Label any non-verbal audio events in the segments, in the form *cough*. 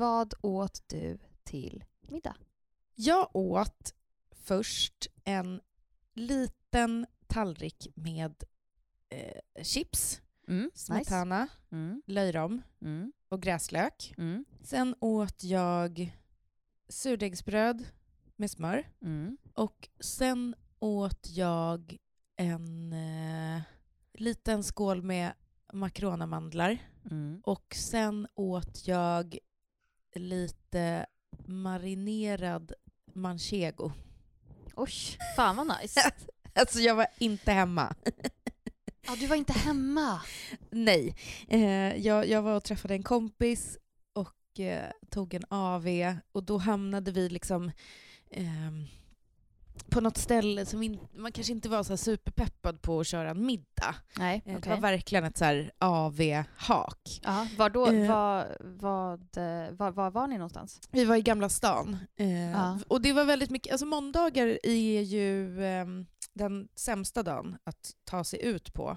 Vad åt du till middag? Jag åt först en liten tallrik med eh, chips, Mm, smetana, Mm, löjrom mm, och gräslök. mm, Sen åt jag surdegsbröd med smör. mm. Och sen åt jag en eh, liten skål med makronamandlar. Mm. Och sen åt jag lite marinerad manchego. Oj, fan vad nice. *laughs* Alltså jag var inte hemma. *laughs* Ja, du var inte hemma. Nej. Eh, jag, jag var och träffade en kompis och eh, tog en AV och då hamnade vi liksom ehm, på något ställe som in, man kanske inte var så superpeppad på att köra en middag. Nej, Eh, okej. Det var verkligen ett så här AV-hak. Ja, var, då, Eh. var, vad, eh, var, var var ni någonstans? Vi var i Gamla stan. Eh, Ja. Och det var väldigt mycket, alltså måndagar är ju ehm, den sämsta dagen att ta sig ut på.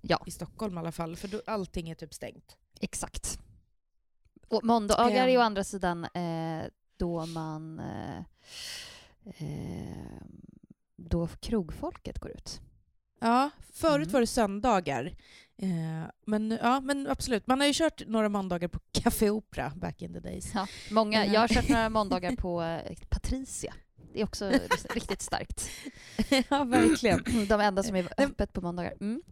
Ja. I Stockholm i alla fall, för då allting är typ stängt. Exakt. Och måndagar är Ehm. å andra sidan eh, då man... Eh, eh, då krogfolket går ut. Ja, förut Mm. var det söndagar. Eh, men, ja, men absolut, man har ju kört några måndagar på *laughs* Café Opera back in the days. Ja, många, Ja. jag har kört några *laughs* måndagar på eh, Patricia. Det är också *laughs* riktigt starkt. ja, verkligen. *clears throat* De enda som är öppet på måndagar. Mm.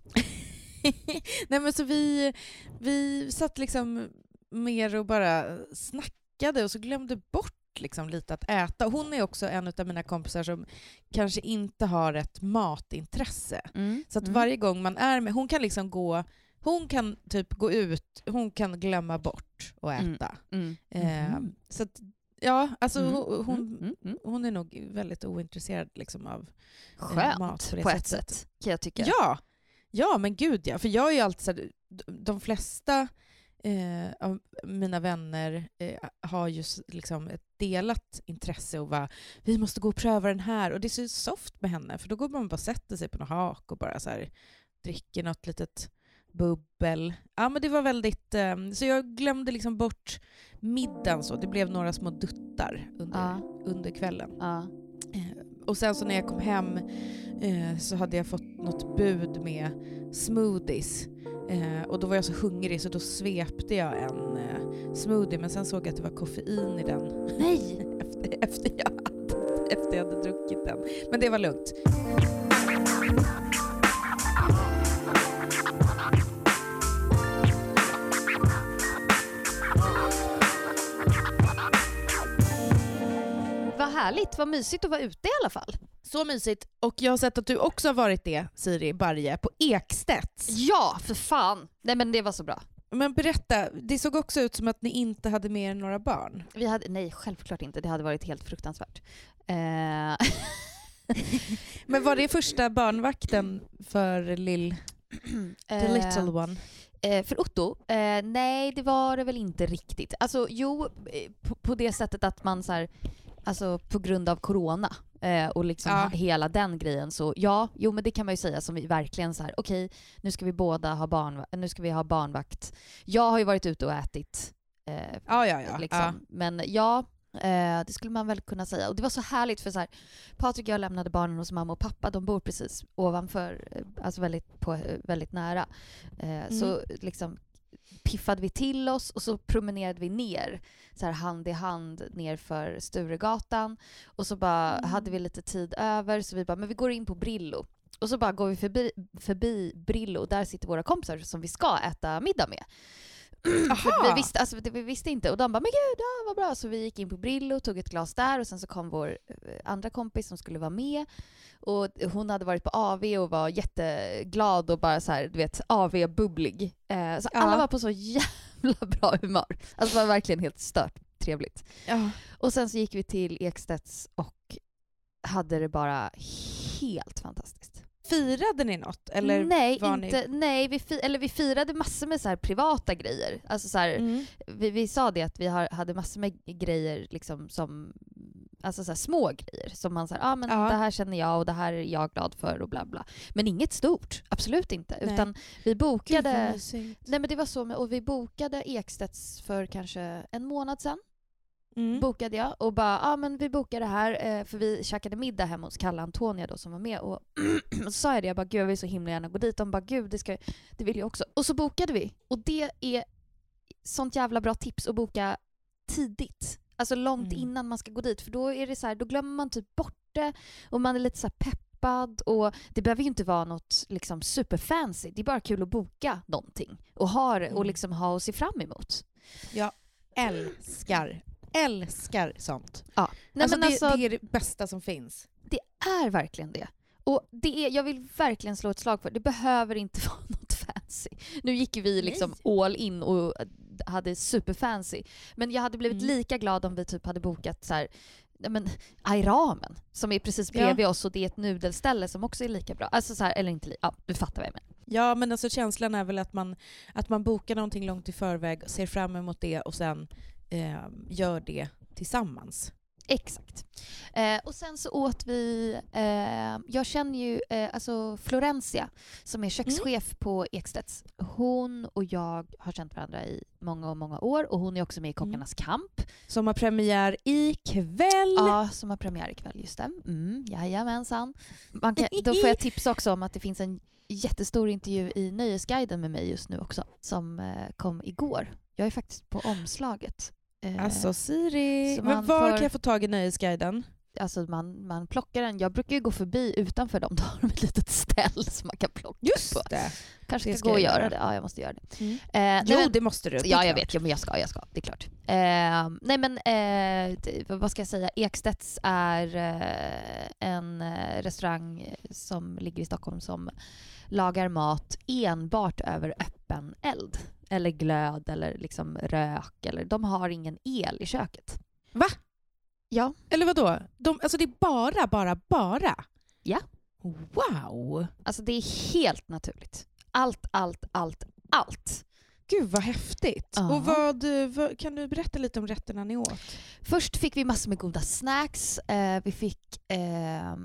Nej men så vi, vi satt liksom mer och bara snackade och så glömde bort liksom lite att äta. Hon är också en av mina kompisar som kanske inte har ett matintresse. Mm. Så att Mm. varje gång man är med, hon kan liksom gå, hon kan typ gå ut, hon kan glömma bort att Mm. äta. Mm. Eh, så att, ja, alltså Mm. hon, hon, hon är nog väldigt ointresserad liksom av Skönt mat på på, det ett sättet. sätt, kan jag tycka. Ja, ja men gud ja. För jag är ju alltid så här, de flesta eh, av mina vänner eh, har ju s- liksom ett delat intresse och bara vi måste gå och pröva den här och det är så soft med henne för då går man bara och sätter sig på något hak och bara så här, dricker något litet bubbel. Ja men det var väldigt, eh, så jag glömde liksom bort middagen så, det blev några små duttar under, Ja. under kvällen. Ja. Eh, Och sen så när jag kom hem eh, så hade jag fått något bud med smoothies. Eh, och då var jag så hungrig så då svepte jag en eh, smoothie men sen såg jag att det var koffein i den Nej! *laughs* efter, efter, jag *laughs* efter jag hade druckit den. Men det var lugnt. Vad härligt, vad mysigt att vara ute i alla fall. Så mysigt. Och jag har sett att du också har varit det, Siri Barje, på Ekstedts. Ja, för fan! Nej men det var så bra. Men berätta, det såg också ut som att ni inte hade med er några barn. Vi hade, nej, självklart inte. Det hade varit helt fruktansvärt. Eh, *laughs* Men var det första barnvakten för lill, *clears throat* the eh, little one? Eh, för Otto? Eh, nej, det var det väl inte riktigt. Alltså jo, eh, på, på det sättet att man så här, alltså på grund av corona eh, och liksom Ja. hela den grejen så ja, jo men det kan man ju säga som vi verkligen så här, okej, nu ska vi båda ha barn, nu ska vi ha barnvakt. Jag har ju varit ute och ätit eh, Ja, ja, ja. liksom. Men ja, eh, det skulle man väl kunna säga. Och det var så härligt för så här, Patrik och jag lämnade barnen hos mamma och pappa. De bor precis ovanför, eh, alltså väldigt, på, väldigt nära. Eh, Så liksom piffade vi till oss och så promenerade vi ner så här hand i hand ner för Sturegatan. Och så bara Mm. hade vi lite tid över så vi bara, men vi går in på Brillo. Och så bara går vi förbi, förbi Brillo, där sitter våra kompisar som vi ska äta middag med. Vi, visste, alltså, vi visste inte och de bara “men gud, ja, vad bra” så vi gick in på Brillo, tog ett glas där och sen så kom vår eh, andra kompis som skulle vara med och hon hade varit på AV och var jätteglad och bara så här, du vet, AV-bubblig. Eh, så Ja. alla var på så *laughs* jävla bra humör. Alltså det var verkligen helt stört trevligt. ja. Och sen så gick vi till Ekstedts och hade det bara helt fantastiskt. Firade ni något? Eller nej, var ni- inte, nej vi, fi, eller vi firade massor med så här privata grejer. Alltså så här, Mm. vi, vi sa det att vi har, hade massor med grejer liksom som Alltså så små grejer som man säger, ah, men Ja. det här känner jag och det här är jag glad för och bla bla. Men inget stort, absolut inte. Nej. Utan vi bokade, nej men det var så, med, och vi bokade Ekstedts för kanske en månad sedan. Mm. Bokade jag och bara, ja ah, men vi bokar det här eh, för vi käkade middag hemma hos Kalle Antonia då som var med och *clears throat* så sa jag det, jag bara gud jag vill så himla gärna gå dit. De bara gud det, ska, det vill jag också. Och så bokade vi. Och det är sånt jävla bra tips att boka tidigt. Alltså långt Mm. innan man ska gå dit för då är det så här, då glömmer man typ bort det och man är lite så peppad och det behöver ju inte vara något liksom superfancy. Det är bara kul att boka någonting och ha och Mm. liksom ha att se fram emot. Jag älskar, älskar sånt. Ja. Nej, alltså, det, alltså, det är det bästa som finns. Det är verkligen det. Och det är, jag vill verkligen slå ett slag för det. behöver inte *laughs* vara något fancy. Nu gick vi liksom all in och hade superfancy. Men jag hade blivit Mm. lika glad om vi typ hade bokat så här, nej men, Airamen som är precis Ja. bredvid oss och det är ett nudelställe som också är lika bra. Alltså så här, eller inte li- ja du fattar vad jag menar. Ja, men alltså känslan är väl att man, att man bokar någonting långt i förväg, ser fram emot det och sen eh, gör det tillsammans. Exakt. Eh, och sen så åt vi, eh, jag känner ju eh, alltså Florencia som är kökschef på Ekstedts. Hon och jag har känt varandra i många och många år och hon är också med i Kockarnas kamp. Som har premiär ikväll. Ja, som har premiär ikväll, just det. Mm, jajamensan. Man kan, då får jag *laughs* tips också om att det finns en jättestor intervju i Nöjesguiden med mig just nu också, som eh, kom igår. Jag är faktiskt på omslaget. Eh, Alltså Siri, men var får- kan jag få tag i Nöjesguiden? alltså man, man plockar den. Jag brukar ju gå förbi utanför dem, *laughs* då har de ett litet ställ som man kan plocka Just på. det. Kanske det ska ska gå och göra det. Ja, jag måste göra det. Mm. Eh, Jo, men- det måste du. det Ja, jag vet. Ja, men jag ska, jag ska. Det är klart. Eh, nej, men eh, vad ska jag säga? Ekstedts är eh, en eh, restaurang som ligger i Stockholm som lagar mat enbart över öppen eld. Eller glöd eller liksom rök. Eller, de har ingen el i köket. Va? Ja. Eller vad då? De, alltså det är bara, bara, bara? Ja. Wow! Alltså det är helt naturligt. Allt, allt, allt, allt. Gud vad häftigt. Ja. Och vad, vad, kan du berätta lite om rätterna ni åt? Först fick vi massor med goda snacks. Eh, vi fick eh,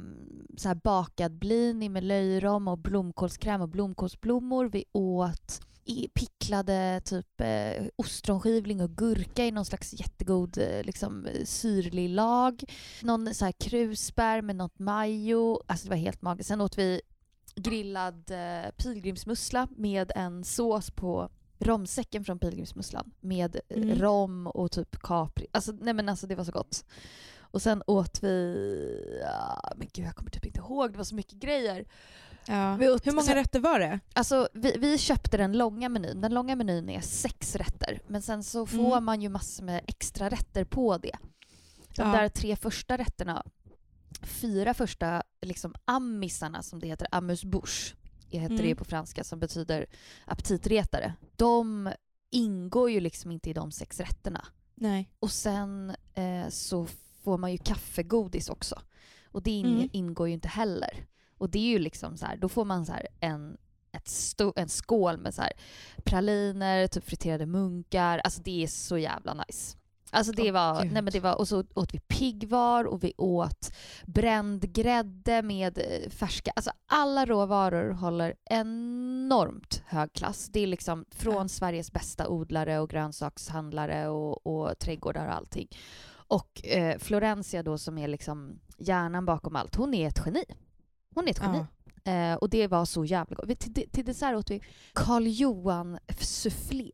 så här bakad blini med löjrom och blomkålskräm och blomkålsblommor. Vi åt picklade typ eh, ostronskivling och gurka i någon slags jättegod eh, liksom, syrlig lag. Någon så här krusbär med något majo. Alltså det var helt magiskt. Sen åt vi grillad eh, pilgrimsmussla med en sås på romsäcken från pilgrimsmusslan med eh, Mm. rom och typ capri. Alltså, nej men alltså det var så gott. Och sen åt vi... Ja, men gud jag kommer typ inte ihåg, det var så mycket grejer. Ja. Hur många rätter var det? Alltså vi, vi köpte den långa menyn. Den långa menyn är sex rätter. Men sen så får Mm. man ju massor med extra rätter på det. De Ja. där tre första rätterna, fyra första liksom ammisarna som det heter, amuse bouche, det heter Mm. det på franska som betyder aptitretare. De ingår ju liksom inte i de sex rätterna. Nej. Och sen eh, så får man ju kaffegodis också. Och det in, Mm. ingår ju inte heller. Och det är ju liksom så här, då får man så en, ett sto, en skål med så praliner, typ friterade munkar. Alltså det är så jävla nice. Alltså det var, Gud. nej men det var, och så åt vi piggvar och vi åt bränd grädde med eh, färska, alltså alla råvaror håller enormt hög klass. Det är liksom från Ja. Sveriges bästa odlare och grönsakshandlare och, och trädgårdar och allting. Och eh, Florencia då som är liksom hjärnan bakom allt, hon är ett geni. Hon är ett geni. Ja. Eh, och det var så jävla gott. Till, till dessert åt vi Karl Johan soufflé.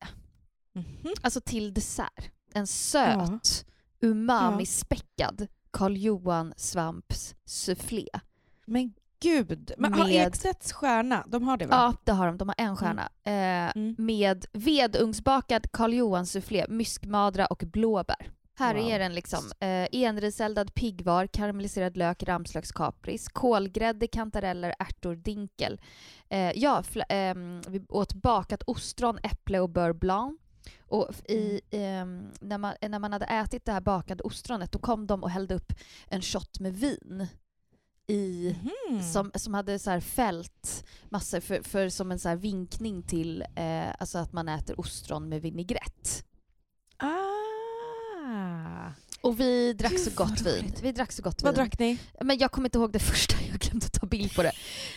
Mhm. Alltså till dessert. En söt, umami-späckad Karl Johan svamps soufflé. Men gud. Men har Med- Ekstedts stjärna, de har det va? Ja, det har de. De har en stjärna. Eh, Mm. Med vedugnsbakad Karl Johan soufflé, myskmadra och blåbär. Här Wow. är den liksom. Eh, enriseldad piggvar, karamelliserad lök, ramslökskapris, kolgrädde, kantareller, ärtor, dinkel. Eh, ja, ehm, vi åt bakat ostron, äpple och beurre blanc. Och i, ehm, när, man, när man hade ätit det här bakade ostronet då kom de och hällde upp en shot med vin i Mhm. som, som hade så här fält massor för, för som en så vinkning till eh, alltså att man äter ostron med vinägrett. Ah. Och vi drack så gott vin. Vi drack så gott Vad vin. drack ni? Men jag kommer inte ihåg det första, jag glömde ta bild på det.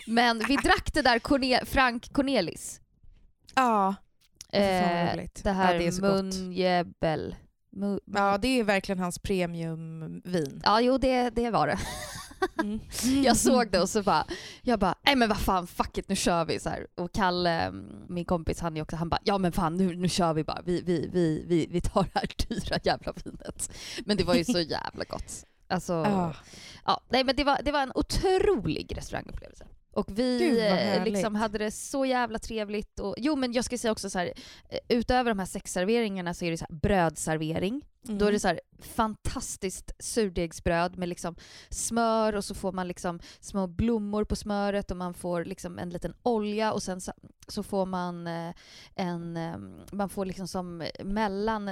Men vi drack det där Corne- Frank Cornelis. Ja. Eh, det här ja, det är så gott. munjebel. Mu- Ja, det är verkligen hans premiumvin. Ja, jo det, det var det. Mm. Jag såg det och så bara, jag bara, nej men vad fan, fuck it, nu kör vi så här. Och Kalle, mm, min kompis, han är också, han bara, ja men fan nu, nu kör vi bara, vi, vi, vi, vi, vi tar det här *laughs* dyra jävla vinet. Men det var ju så jävla gott. Alltså, Ja. ja, nej men det var, det var en otrolig restaurangupplevelse. Och vi Gud, eh, liksom hade det så jävla trevligt. Och, jo men jag ska säga också så här, eh, utöver de här sexserveringarna så är det så brödservering. Mm. Då är det så här fantastiskt surdegsbröd med liksom smör och så får man liksom små blommor på smöret och man får liksom en liten olja och sen så, så får man eh, en, eh, man får liksom som mellan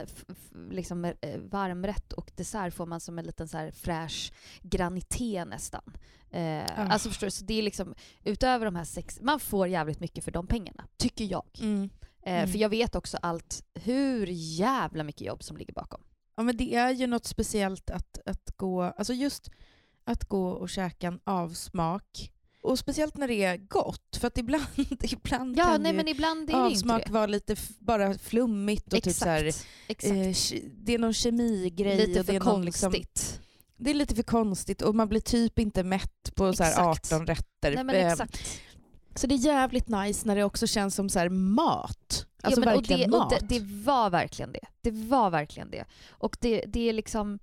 liksom eh, varmrätt och dessert får man som en liten så här fräsch granité nästan. Eh, Ah. Alltså förstår du, så det är liksom utöver de här sex, man får jävligt mycket för de pengarna, tycker jag. Mm. Eh, Mm. För jag vet också allt, hur jävla mycket jobb som ligger bakom. Ja, men det är ju något speciellt att, att gå, alltså just att gå och käka en avsmak. Och speciellt när det är gott, för att ibland, *laughs* ibland Ja, kan nej ju men ibland är avsmak vara lite bara flummigt och typ så här, Exakt. Exakt. eh, det är någon kemigrej. Lite och för det är någon liksom- konstigt. det är lite för konstigt och man blir typ inte mätt på så här Exakt. 18 rätter. Nej men Eh, exakt. Så det är jävligt nice när det också känns som så här mat. Alltså ja, men, och verkligen det, mat. Och det, det var verkligen det. Det var verkligen det. Och det, det är liksom,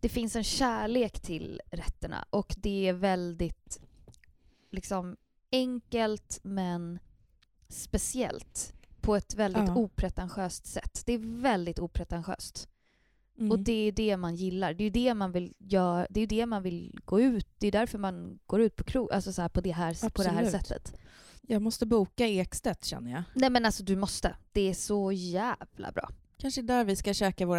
det finns en kärlek till rätterna och det är väldigt liksom enkelt men speciellt på ett väldigt Ja. opretentiöst sätt. Det är väldigt opretentiöst. Mm. Och det är det man gillar. Det är det man vill göra. Det är det man vill gå ut. Det är därför man går ut på krog, alltså så här på, det här, på det här sättet. Jag måste boka Ekstedt känner jag. Nej men alltså du måste. Det är så jävla bra. Kanske där vi ska käka vår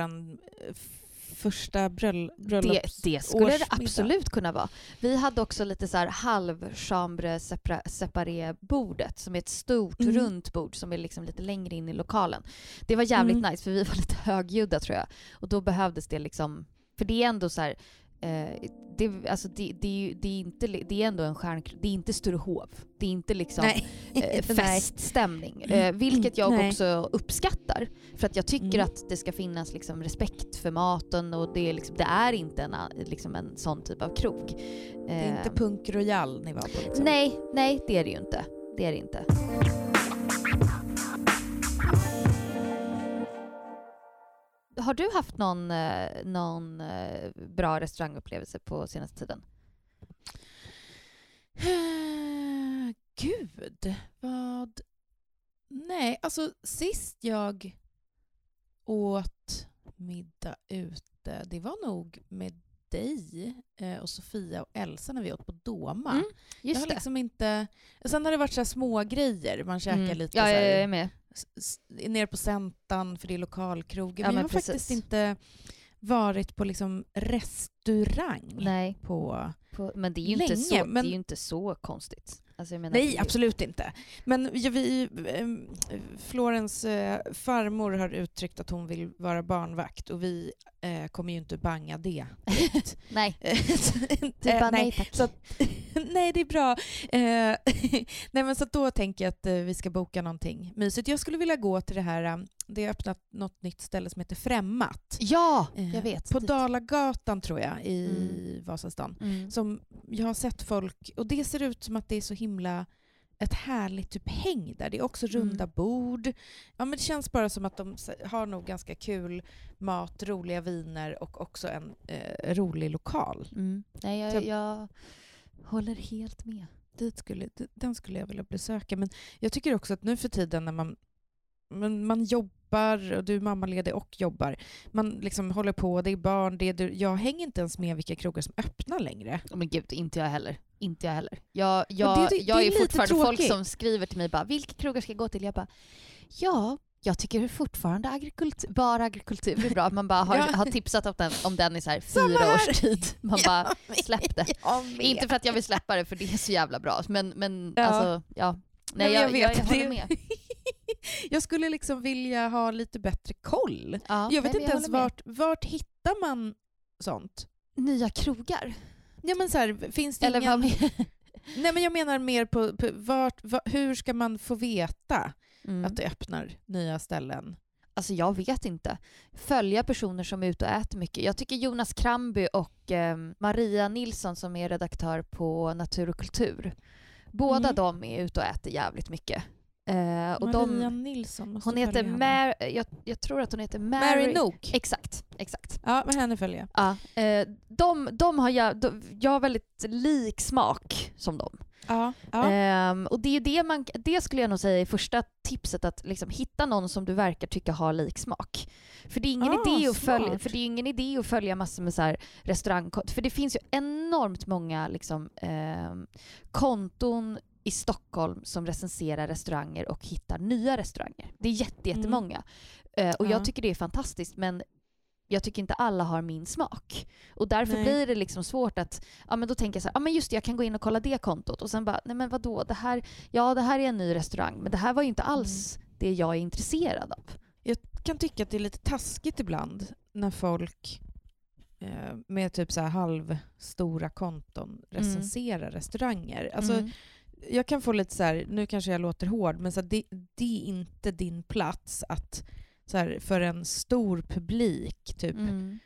första bröll, Det, bröllops... det skulle det årsmiddag. absolut kunna vara. Vi hade också lite så här halvchambre separa- separé-bordet som är ett stort Mm. runt bord som är liksom lite längre in i lokalen. Det var jävligt Mm. nice för vi var lite *laughs* högljudda tror jag. Och då behövdes det liksom, för det är ändå så här, eh, det, alltså det, det, det, är inte, det är ändå en stjärn, det är inte Sturehov. Det är inte liksom *laughs* eh, feststämning. Eh, vilket jag Nej. också uppskattar. För att jag tycker Mm. att det ska finnas liksom respekt för maten och det är, liksom, det är inte en, a- liksom en sån typ av krog. Det är inte Eh, punk royal ni var på liksom. Nej, nej det är det ju inte. Det är det inte. Har du haft någon, eh, någon eh, bra restaurangupplevelse på senaste tiden? Eh, Gud, vad... Nej, alltså sist jag åt middag ute, det var nog med dig och Sofia och Elsa när vi åt på Doma. Mm, jag har liksom inte... Sen har det varit så små grejer. man käkar Mm. lite ja, så jag här, är med. Ner på Centan för det är lokalkrogen. Ja, men jag har precis. faktiskt inte varit på liksom restaurang Nej, på... på, men det är ju inte, Länge, så, men- det är inte så konstigt. Alltså, Nej, ju- absolut inte. Men ja, vi, eh, Florens eh, farmor har uttryckt att hon vill vara barnvakt och vi eh, kommer ju inte banga det. *laughs* Nej, *laughs* du bara eh, nej, tack. så *laughs* nej, det är bra. Eh, nej, men så då tänker jag att eh, vi ska boka någonting mysigt. Jag skulle vilja gå till det här, eh, det har öppnat något nytt ställe som heter Främmat. Ja, Eh, jag vet. På Dit. Dalagatan tror jag, i Mm. Vasastan Mm. som jag har sett folk, och det ser ut som att det är så himla ett härligt typ häng där. Det är också Mm. runda bord. Ja, men det känns bara som att de har nog ganska kul mat, roliga viner och också en eh, rolig lokal. Mm. Nej, jag, Så- jag håller helt med. Dit skulle, den skulle jag vilja besöka. Men jag tycker också att nu för tiden när man, men man jobbar, och du är mammaledig och jobbar, man liksom håller på, det är barn, det är, du- jag hänger inte ens med vilka krogar som öppnar längre. Oh, men gud, inte jag heller. Inte jag heller. Jag, jag, det- det- jag det är är, fortfarande folk som skriver till mig bara “vilka krogar ska jag gå till?” Jag bara “ja, jag tycker fortfarande agrikultur, bara agrikultur är bra”. Man bara har, *laughs* Ja. har tipsat om den, om den i så fyra års tid. Man *laughs* bara “släpp det”. Inte för att jag vill släppa det för det är så jävla bra, men, men Ja. alltså ja. Nej, jag, jag, jag, vet, håller med. *laughs* jag skulle liksom vilja ha lite bättre koll. Ja, jag vet inte ens vart, vart hittar man sånt? Nya krogar? Ja men så här, finns det Eller ingen... *laughs* Nej men jag menar mer på, på vart, va, hur ska man få veta mm. att det öppnar nya ställen? Alltså jag vet inte. Följa personer som är ute och äter mycket. Jag tycker Jonas Kramby och eh, Maria Nilsson som är redaktör på Natur och kultur. Båda Mm. de är ute och äter jävligt mycket. Eh, och Maria de, Nilsson måste hon heter. Mar... Jag, jag tror att hon heter Mary... Mary Nook. Exakt, exakt. Ja, men henne följer jag. Ja, eh, de, de har jag, de, jag har väldigt lik smak som dem. Ja. ja. Ehm, och det, är det, man, det skulle jag nog säga är första tipset, att liksom hitta någon som du verkar tycka har lik smak. För det är ingen, Ah, idé, att följa, för det är ingen idé att följa massor med så här. För det finns ju enormt många liksom, ehm, konton i Stockholm som recenserar restauranger och hittar nya restauranger. Det är jätte, jättemånga. Eh, och Ja. jag tycker det är fantastiskt men jag tycker inte alla har min smak. Och därför Nej. blir det liksom svårt att, ja men då tänker jag så här, ja men just det, jag kan gå in och kolla det kontot och sen bara, nej men vadå, det här, ja det här är en ny restaurang men det här var ju inte alls Mm. det jag är intresserad av. Jag kan tycka att det är lite taskigt ibland när folk eh, med typ så här halvstora konton recenserar restauranger. Alltså, Mm. Jag kan få lite så här, nu kanske jag låter hård, men så här, det, det är inte din plats att så här, för en stor publik typ Mm.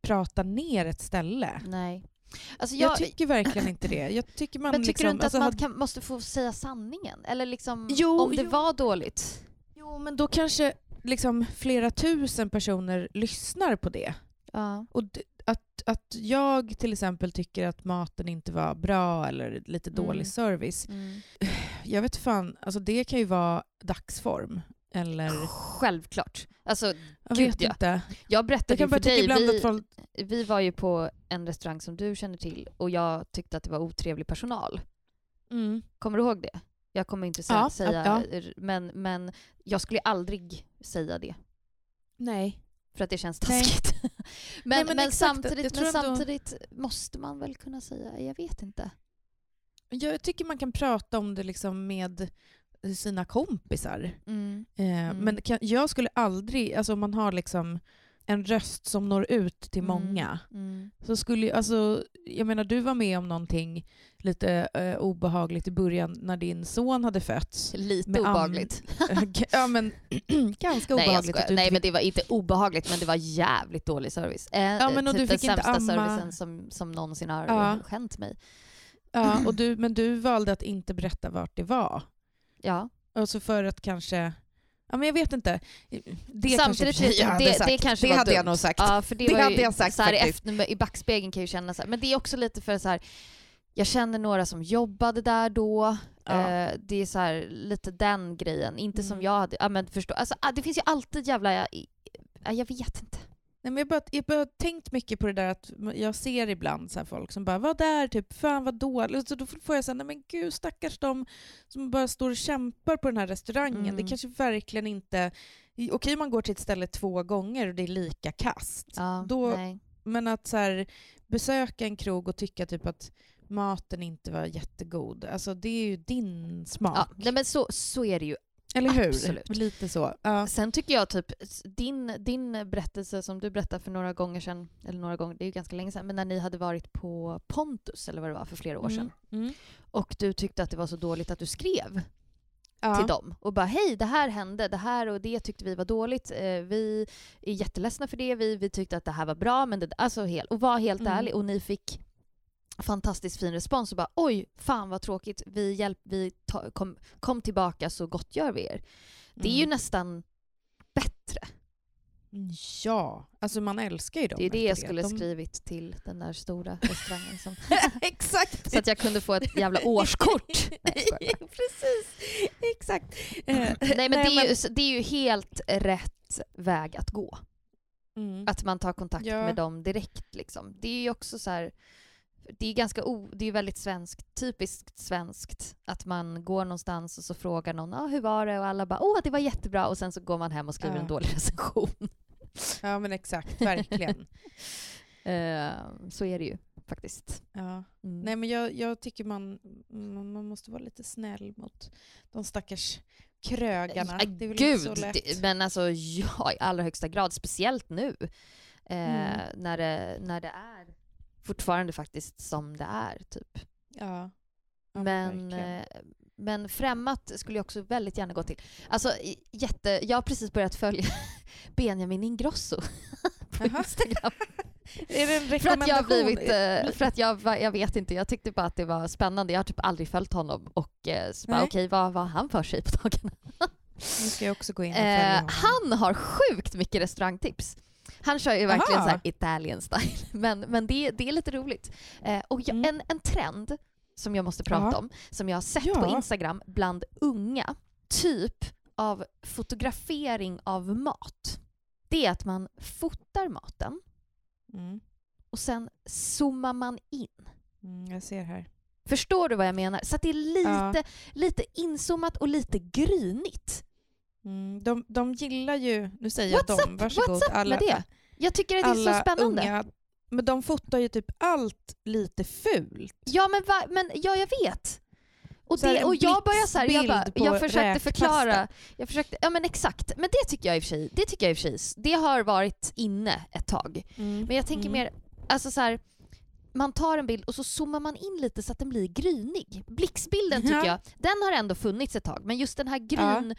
prata ner ett ställe. Nej. Alltså Jag, jag, tycker verkligen inte det. Jag tycker man men tycker liksom, du inte alltså, att man hade- kan, måste få säga sanningen? Eller liksom, Jo, om det jo. var dåligt? Jo, men då kanske liksom flera tusen personer lyssnar på det. Ja. Och att, att jag till exempel tycker att maten inte var bra eller lite dålig Mm. service. Mm. *sighs* Jag vet fan, alltså det kan ju vara dagsform. Eller, Självklart. Alltså, jag Gud, vet ja. inte. jag berättade Jag kan ju för dig, vi, folk... vi var ju på en restaurang som du känner till och jag tyckte att det var otrevlig personal. Mm. Kommer du ihåg det? Jag kommer inte Ja, säga, ja. Men, men jag skulle aldrig säga det. Nej. För att det känns Nej. taskigt. *laughs* men Nej, men men, exakt, jag samtidigt, men samtidigt måste man väl kunna säga, jag vet inte. Jag tycker man kan prata om det liksom med sina kompisar. Mm. Eh, Mm. Men kan, jag skulle aldrig, alltså om man har liksom en röst som når ut till Mm. många, Mm. så skulle alltså, jag menar du var med om någonting lite eh, obehagligt i början när din son hade fötts. Lite Med obehagligt. *laughs* ja men *clears throat* ganska Nej, obehagligt. Nej inte men det var inte obehagligt men det var jävligt dålig service. Eh, Ja, men och typ du den fick inte sämsta amma- servicen som, som någonsin har Ja. skänt mig. Ja, och *clears throat* du, men du valde att inte berätta vart det var. Ja. Alltså för att kanske... Ja, men jag vet inte. Det kanske och Samtidigt, sig jag hade det, sagt. det kanske det hade jag dumt. nog sagt. Ja, för det, Det var ju, hade jag sagt så här, i, faktiskt. efter, I backspegeln kan jag ju känna så här, men det är också lite för så här, jag känner några som jobbade där då. Ja. Eh, det är så här, lite den grejen, inte som Mm. jag hade, ja men förstå, alltså, ah, det finns ju alltid jävla, jag, jag vet inte. Nej, men jag har bara, jag bara tänkt mycket på det där att jag ser ibland så folk som bara var där, typ fan vad dåligt. Så då får jag säga, nej men gud stackars de som bara står och kämpar på den här restaurangen. Mm. Det kanske verkligen inte... Okej man går till ett ställe två gånger och det är lika kast. Ja, Då-. Men att så här, besöka en krog och tycka typ att maten inte var jättegod, alltså det är ju din smak. Ja, nej men så, så är det ju. Eller hur? absolut. Lite så. Ja. Sen tycker jag typ, din, din berättelse som du berättade för några gånger sedan, eller några gånger, det är ju ganska länge sedan, men när ni hade varit på Pontus, eller vad det var, för flera år sedan. Mm. Mm. Och du tyckte att det var så dåligt att du skrev Ja. till dem och bara hej, det här hände, det här och det tyckte vi var dåligt. Eh, vi är jätteledsna för det, vi, vi tyckte att det här var bra, men det, alltså helt, och var helt Mm. ärlig och ni fick fantastiskt fin respons och bara oj, fan vad tråkigt, vi, hjälp, vi ta, kom, kom tillbaka så gottgör vi er. Det är ju Mm. nästan bättre. Ja, alltså man älskar ju dem Det är det jag skulle De- skrivit till den där stora *laughs* restaurangen. Som, *laughs* Exakt! så att jag kunde få ett jävla årskort. *laughs* Nej, jag. Precis, exakt. Eh, Nej men, det, är ju, det är ju helt rätt väg att gå. Mm. Att man tar kontakt Ja. med dem direkt. Liksom. Det är ju också så här, det är ganska o, det är väldigt svenskt, typiskt svenskt att man går någonstans och så frågar någon ah, hur var det och alla bara åh det var jättebra och sen så går man hem och skriver Ja. en dålig *laughs* recension. Ja men exakt, verkligen. *laughs* Eh, så är det ju faktiskt. Ja. Mm. Nej men jag, jag tycker man, man, måste vara lite snäll mot de stackars krögarna. Äh, det är väl Gud, inte så lätt. men alltså ja, i allra högsta grad, speciellt nu. Eh, Mm. när, det, när det är fortfarande faktiskt som det är. typ. Ja. Ja, Men, eh, men främmat skulle jag också väldigt gärna gå till. Alltså, jätte, jag har precis börjat följa *laughs* Benjamin Ingrosso *laughs* på. Instagram. *laughs* Är det en För att jag rekommendation? blivit, eh, för att jag, jag vet inte, jag tyckte bara att det var spännande. Jag har typ aldrig följt honom och eh, så bara, okej vad vad har han för sig på dagarna? Nu ska jag också gå in och följa Eh, honom. han har sjukt mycket restaurangtips. Han kör ju verkligen Aha. så här Italian style, *laughs* men, men det, det är lite roligt. Eh, och jag, Mm. en, en trend som jag måste prata Ja. om, som jag har sett Ja. på Instagram bland unga, typ av fotografering av mat. Det är att man fotar maten Mm. och sen zoomar man in. Mm, jag ser här. Förstår du vad jag menar? Så det är lite, Ja. lite inzoomat och lite grynigt. Mm, de, de gillar ju, nu säger jag dem, varsågod. What's up alla, med det? Jag tycker att det är så spännande. unga, men de fotar ju typ allt lite fult. Ja, men, va, men ja, jag vet. Och, det, och jag börjar så här, jag, bara, jag försökte förklara, jag försökte, ja men exakt, men det tycker jag i och för sig, det tycker jag i och för sig, det har varit inne ett tag. Men jag tänker Mm. mer, alltså så här, man tar en bild och så zoomar man in lite så att den blir grynig. Blixtbilden tycker Ja. jag, den har ändå funnits ett tag, men just den här gryn,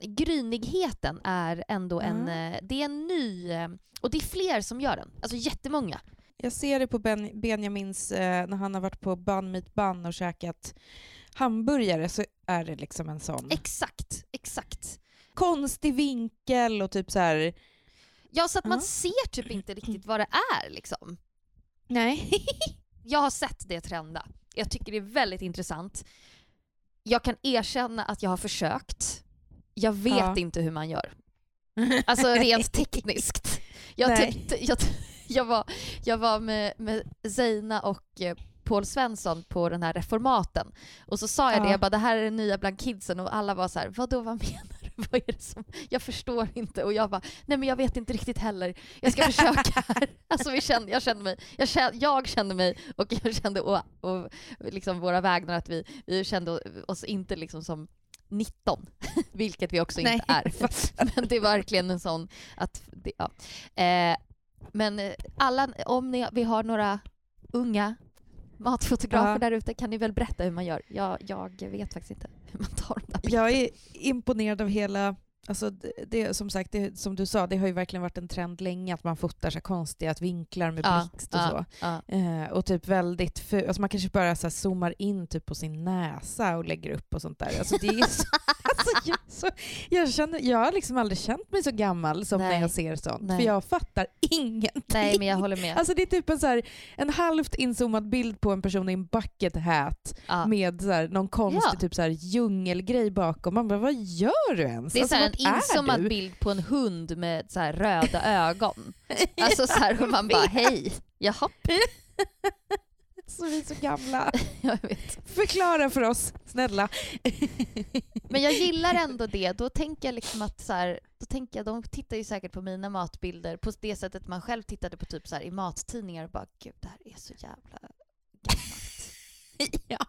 grynigheten är ändå en, Ja. eh, det är en ny, eh, och det är fler som gör den, alltså jättemånga. Jag ser det på ben, Benjamins, eh, när han har varit på Bun Meat Bun och käkat hamburgare så är det liksom en sån Exakt, exakt. konstig vinkel och typ så här. Ja, så att man Ja. ser typ inte riktigt vad det är liksom. nej. *laughs* Jag har sett det trenda. Jag tycker det är väldigt intressant. Jag kan erkänna att jag har försökt. Jag vet Ja. inte hur man gör. *laughs* Alltså rent tekniskt. Jag, tyckte, *laughs* jag, jag, var, jag var med, med Zeina och eh, Paul Svensson på den här reformaten. Och så sa jag det, Ja. jag bara det här är det nya bland kidsen och alla var så här, vadå vad menar du? *laughs* Vad är det som, jag förstår inte. Och jag bara, nej men jag vet inte riktigt heller. Jag ska försöka här. Alltså vi kände, jag kände mig, jag kände, jag kände mig och jag kände och, och liksom våra vägnar att vi, vi kände oss inte liksom som 19, *laughs* vilket vi också Nej, inte är. *laughs* Men det är verkligen en sån att, det, ja. Eh, men eh, alla, om ni, vi har några unga matfotografer Ja. där ute kan ni väl berätta hur man gör? Jag, jag vet faktiskt inte hur man tar de där bilderna. Jag är imponerad av hela Alltså det, det, som sagt, det, som du sa, det har ju verkligen varit en trend länge att man fotar så konstiga vinklar med Ja, blixt och ja, så. ja. Eh, och typ väldigt fu- alltså man kanske bara så zoomar in typ på sin näsa och lägger upp och sånt där. Alltså det är så, *laughs* alltså jag, så, jag, känner, jag har liksom aldrig känt mig så gammal som Nej. när jag ser sånt. Nej. För jag fattar ingenting. Nej men jag håller med. Alltså det är typ en, så här, en halvt inzoomad bild på en person i en bucket hat Ja. med så här, någon konstig Ja. typ så här, djungelgrej bakom. Man bara, vad gör du ens? Det är alltså, så en inzoomad bild på en hund med så röda *laughs* ögon. Alltså så här, och man bara hej, jaha, *laughs* *laughs* Så vi är så gamla. *laughs* jag vet. Förklara för oss, snälla. *laughs* Men jag gillar ändå det. Då tänker jag liksom att så här, då tänker jag, de tittar ju säkert på mina matbilder på det sättet man själv tittade på typ så här i mattidningar och bara gud det här är så jävla gammalt. ja.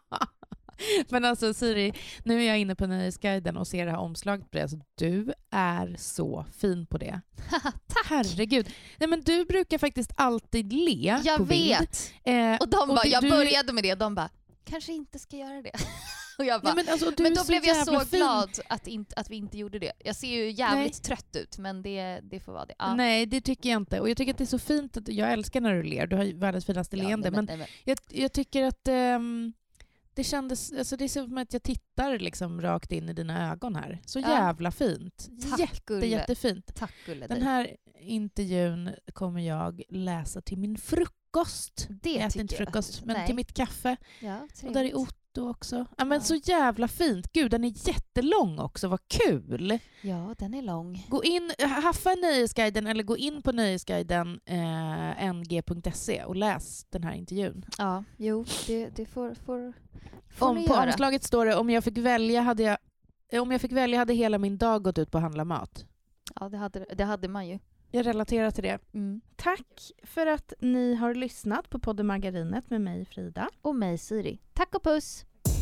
*laughs* Men alltså Siri, nu är jag inne på Nöjesguiden och ser det här omslaget på det. Alltså, du är så fin på det. *laughs* Tack! Herregud. Nej, men du brukar faktiskt alltid le Jag på bild. vet! Eh, Och de och bara, du- jag började med det och de bara, kanske inte ska göra det. *laughs* Och jag bara, Nej, men alltså, men då blev jag så fin. glad att, inte, att vi inte gjorde det. Jag ser ju jävligt trött ut men det, det får vara det. Ja. Nej, det tycker jag inte. Och jag tycker att det är så fint. Att, jag älskar när du ler. Du har ju världens finaste Ja, leende. nej, Men, nej, men, jag, jag tycker att ehm, det kändes... Alltså, det är som att jag tittar liksom rakt in i dina ögon här. Så Ja. jävla fint. Tack, Jätte, Gulle. jättefint. Tack gulle Den här intervjun kommer jag läsa till min frukost. Det jag äter inte jag. frukost, men Nej. till mitt kaffe. Ja, Och där är trevligt. Otto också. Ja, men Ja. Så jävla fint. Gud, den är jättelång också. Vad kul! Ja, den är lång. Gå in, haffa Nöjesguiden eller gå in på nöjesguiden eh, ng.se och läs den här intervjun. Ja, jo, det, det får, får, får Om, på göra. omslaget står det om jag fick välja hade jag om jag fick välja hade hela min dag gått ut på att handla mat. Ja, det hade, det hade man ju. Jag relaterar till det. Mm. Tack för att ni har lyssnat på podden Margarinet med mig Frida. Och mig Siri. Tack och puss!